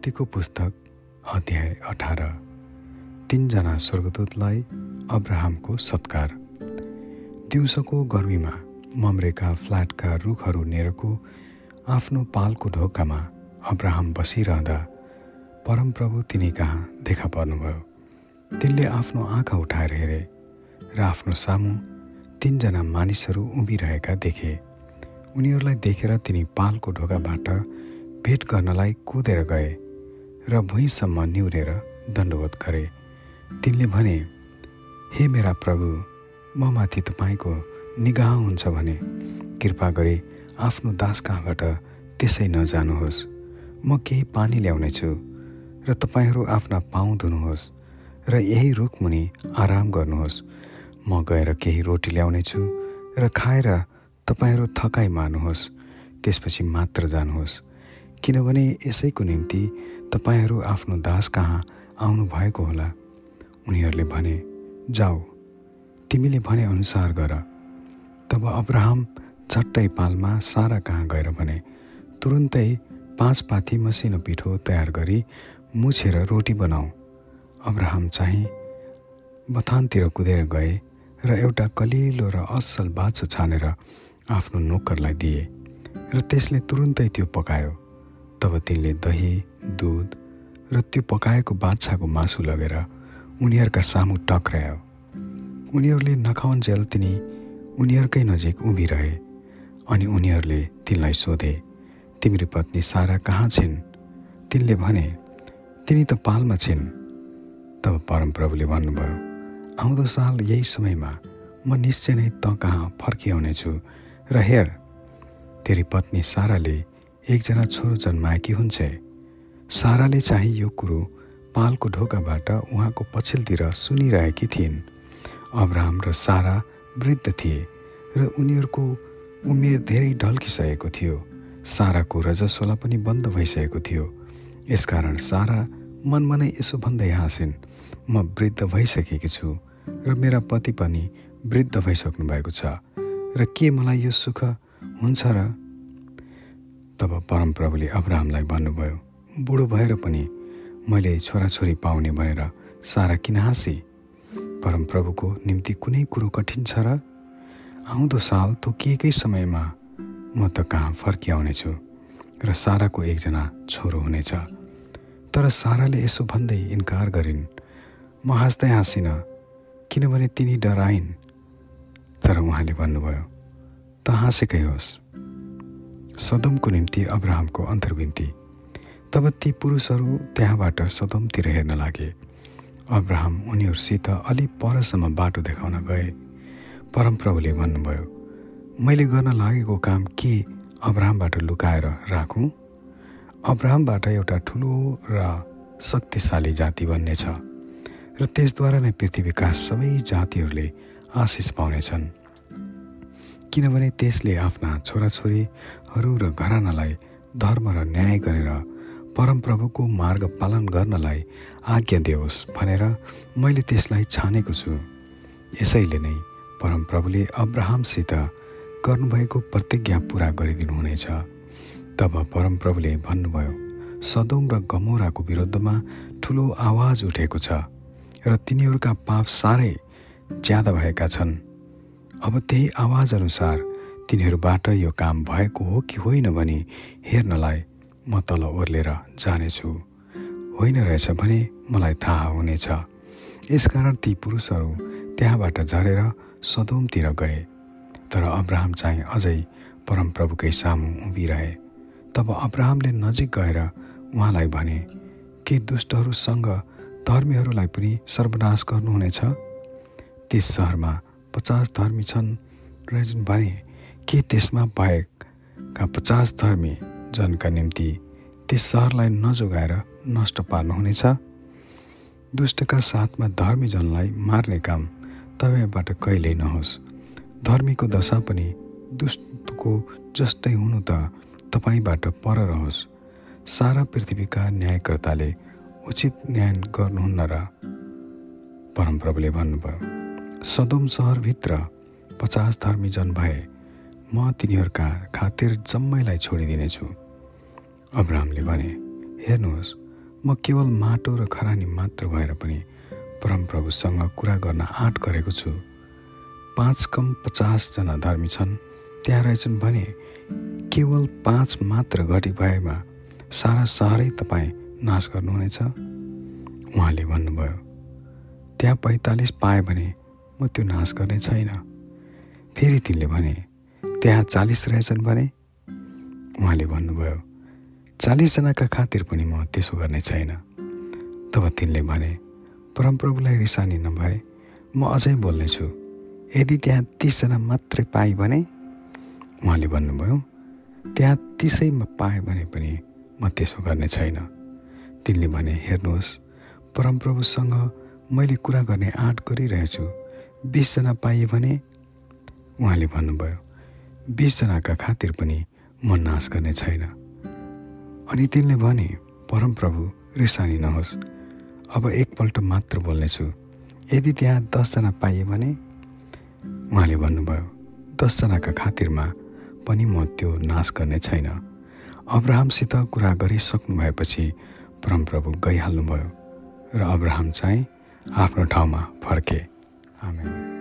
उत्पत्तिको पुस्तक अध्याय अठार। तिनजना स्वर्गदूतलाई अब्राहमको सत्कार। दिउँसोको गर्मीमा मम्रेका फ्ल्याटका रुखहरू नेरको आफ्नो पालको ढोकामा अब्राहम बसिरहँदा परमप्रभु तिनी कहाँ देखा पर्नुभयो? तिनले आफ्नो आँखा उठाएर हेरे र आफ्नो सामु तिनजना मानिसहरू उभिरहेका देखे। उनीहरूलाई देखेर तिनी पालको ढोकाबाट भेट गर्नलाई कुदेर गए। र भुइँसम्म निहुरेर दण्डवत गरे। तिनले भने हे मेरा प्रभु म माथि तपाईँको निगाह हुन्छ भने कृपा गरी आफ्नो दास कहाँबाट त्यसै नजानुहोस्। म केही पानी ल्याउनेछु र तपाईँहरू आफ्ना पाउँ धुनुहोस् र यही रुखमुनि आराम गर्नुहोस्। म गएर केही रोटी ल्याउनेछु र खाएर तपाईँहरू थकाइ मार्नुहोस् त्यसपछि मात्र जानुहोस्। किनभने यसैको निम्ति तपाईँहरू आफ्नो दास कहाँ आउनुभएको होला? उनीहरूले भने जाऊ। तिमीले भने अनुसार गर। तब अब्राहम झट्टै पालमा सारा कहाँ गएर भने तुरुन्तै पाँच पाथी मसिनो पिठो तयार गरी मुछेर रोटी बनाऊ अब्राहम चाहिँ बथानतिर कुदेर गए र एउटा कलिलो र असल बाछो छानेर आफ्नो नोकरलाई दिए र त्यसले तुरुन्तै त्यो पकायो। तब तिनले दही दुध र त्यो पकाएको बाछाको मासु लगेर उनीहरूका सामु टक्रायो उनीहरूले नखाउन्जेल तिनी उनीहरूकै नजिक उभिरहे अनि उनीहरूले तिनलाई सोधे तिम्रो पत्नी सारा कहाँ छिन्? तिनले भने तिनी त पालमा छिन्। तब परमप्रभुले भन्नुभयो आउँदो साल यही समयमा म निश्चय नै त कहाँ फर्किआउनेछु र हेर तेरी पत्नी साराले एकजना छोरो जन्माएकी हुन्छ। साराले चाहिँ यो कुरो पालको ढोकाबाट उहाँको पछिल्तिर सुनिरहेकी थिइन्। अब्राहम र सारा वृद्ध थिए र उनीहरूको उमेर धेरै ढल्किसकेको थियो। साराको रजस्वला पनि बन्द भइसकेको थियो। यसकारण सारा मनमा नै यसो भन्दै हाँसिन् म वृद्ध भइसकेकी छु र मेरा पति पनि वृद्ध भइसक्नु भएको छ। र के मलाई यो सुख हुन्छ र तब परमप्रभुले अब्राहमलाई भन्नुभयो बुढो भएर पनि मैले छोराछोरी पाउने भनेर सारा किन हाँसी? परमप्रभुको निम्ति कुनै कुरो कठिन छ र? आउँदो साल तोकिएकै समयमा म त कहाँ फर्किआउनेछु र साराको एकजना छोरो हुनेछ। तर साराले यसो भन्दै इन्कार गरिन् म हाँस्दै हाँसिनँ किनभने तिनी डराइन्। तर उहाँले भन्नुभयो त हाँसेकै होस्। सदमको निम्ति अब्राहमको अन्तर्विन्ती। तब ती पुरुषहरू त्यहाँबाट सदमतिर हेर्न लागे। अब्राहम उनीहरूसित अलि परसम्म बाटो देखाउन गए। परमप्रभुले भन्नुभयो मैले गर्न लागेको काम के अब्राहमबाट लुकाएर राखौँ? अब्राहमबाट एउटा ठुलो र शक्तिशाली जाति बन्नेछ र त्यसद्वारा नै पृथ्वीका सबै जातिहरूले आशिष पाउनेछन्। किनभने त्यसले आफ्ना छोराछोरीहरू र घरानालाई धर्म र न्याय गरेर परमप्रभुको मार्ग पालन गर्नलाई आज्ञा दियोस् भनेर मैले त्यसलाई छानेको छु। यसैले नै परमप्रभुले अब्राहमसित गर्नुभएको प्रतिज्ञा पुरा गरिदिनुहुनेछ। तब परमप्रभुले भन्नुभयो सदोम र गमोराको विरुद्धमा ठुलो आवाज उठेको छ र तिनीहरूका पाप साह्रै ज्यादा भएका छन्। अब त्यही आवाजअनुसार तिनीहरूबाट यो काम भएको हो कि होइन भनी हेर्नलाई म तल ओर्लेर जानेछु। होइन रहेछ भने मलाई थाहा हुनेछ। यसकारण ती पुरुषहरू त्यहाँबाट झरेर सदोमतिर गए। तर अब्राहम चाहिँ अझै परमप्रभुकै सामु उभिरहे। तब अब्राहमले नजिक गएर उहाँलाई भने के दुष्टहरूसँग धर्मीहरूलाई पनि सर्वनाश गर्नुहुनेछ? त्यस सहरमा पचास धर्मी छन् रहेछन् भने के त्यसमा भएका पचास धर्मी जनका निम्ति त्यस सहरलाई नजोगाएर नष्ट पार्नुहुनेछ? दुष्टका साथमा धर्मी जनलाई मार्ने काम तपाईँबाट कहिल्यै नहोस्। धर्मीको दशा पनि दुष्टको जस्तै हुनु त तपाईँबाट पर रहोस्। सारा पृथ्वीका न्यायकर्ताले उचित न्याय गर्नुहुन्न र परमप्रभुले भन्नुभयो। सदोम सहरभित्र पचास धर्मी जन भए म तिनीहरूका खातिर जम्मैलाई छोडिदिनेछु। अब्राहमले भने हेर्नुहोस् म केवल माटो र खरानी मात्र भएर पनि परमप्रभुसँग कुरा गर्न आँट गरेको छु। पाँच कम पचासजना धर्मी छन् त्यहाँ रहेछन् भने केवल पाँच मात्र घटी भएमा सारा सहरै तपाईँ नाश गर्नुहुनेछ? उहाँले भन्नुभयो। त्यहाँ पैँतालिस पाएँ भने म त्यो नाश गर्ने छैन। फेरि तिनले भने त्यहाँ चालिस रहेछन् भने? उहाँले भन्नुभयो चालिसजनाका खातिर पनि म त्यसो गर्ने छैन। तब तिनले भने परमप्रभुलाई रिसानी नभए म अझै बोल्नेछु। यदि त्यहाँ तिसजना मात्रै पाएँ भने? उहाँले भन्नुभयो त्यहाँ तिसैमा पाएँ भने पनि म त्यसो गर्ने छैन। तिनले भने हेर्नुहोस् परमप्रभुसँग मैले कुरा गर्ने आँट गरिरहेछु। बिसजना पाइए भने उहाँले भन्नुभयो बिसजनाका खातिर पनि म नाश गर्ने छैन। अनि तिनले भने परमप्रभु रिसानी नहोस्। अब एकपल्ट मात्र बोल्नेछु। यदि त्यहाँ दसजना पाइए भने? उहाँले भन्नुभयो दसजनाका खातिरमा पनि म त्यो नाश गर्ने छैन। अब्राहमसित कुरा गरिसक्नु भएपछि परमप्रभु गइहाल्नुभयो। र अब्राहम चाहिँ आफ्नो ठाउँमा फर्के। Amen.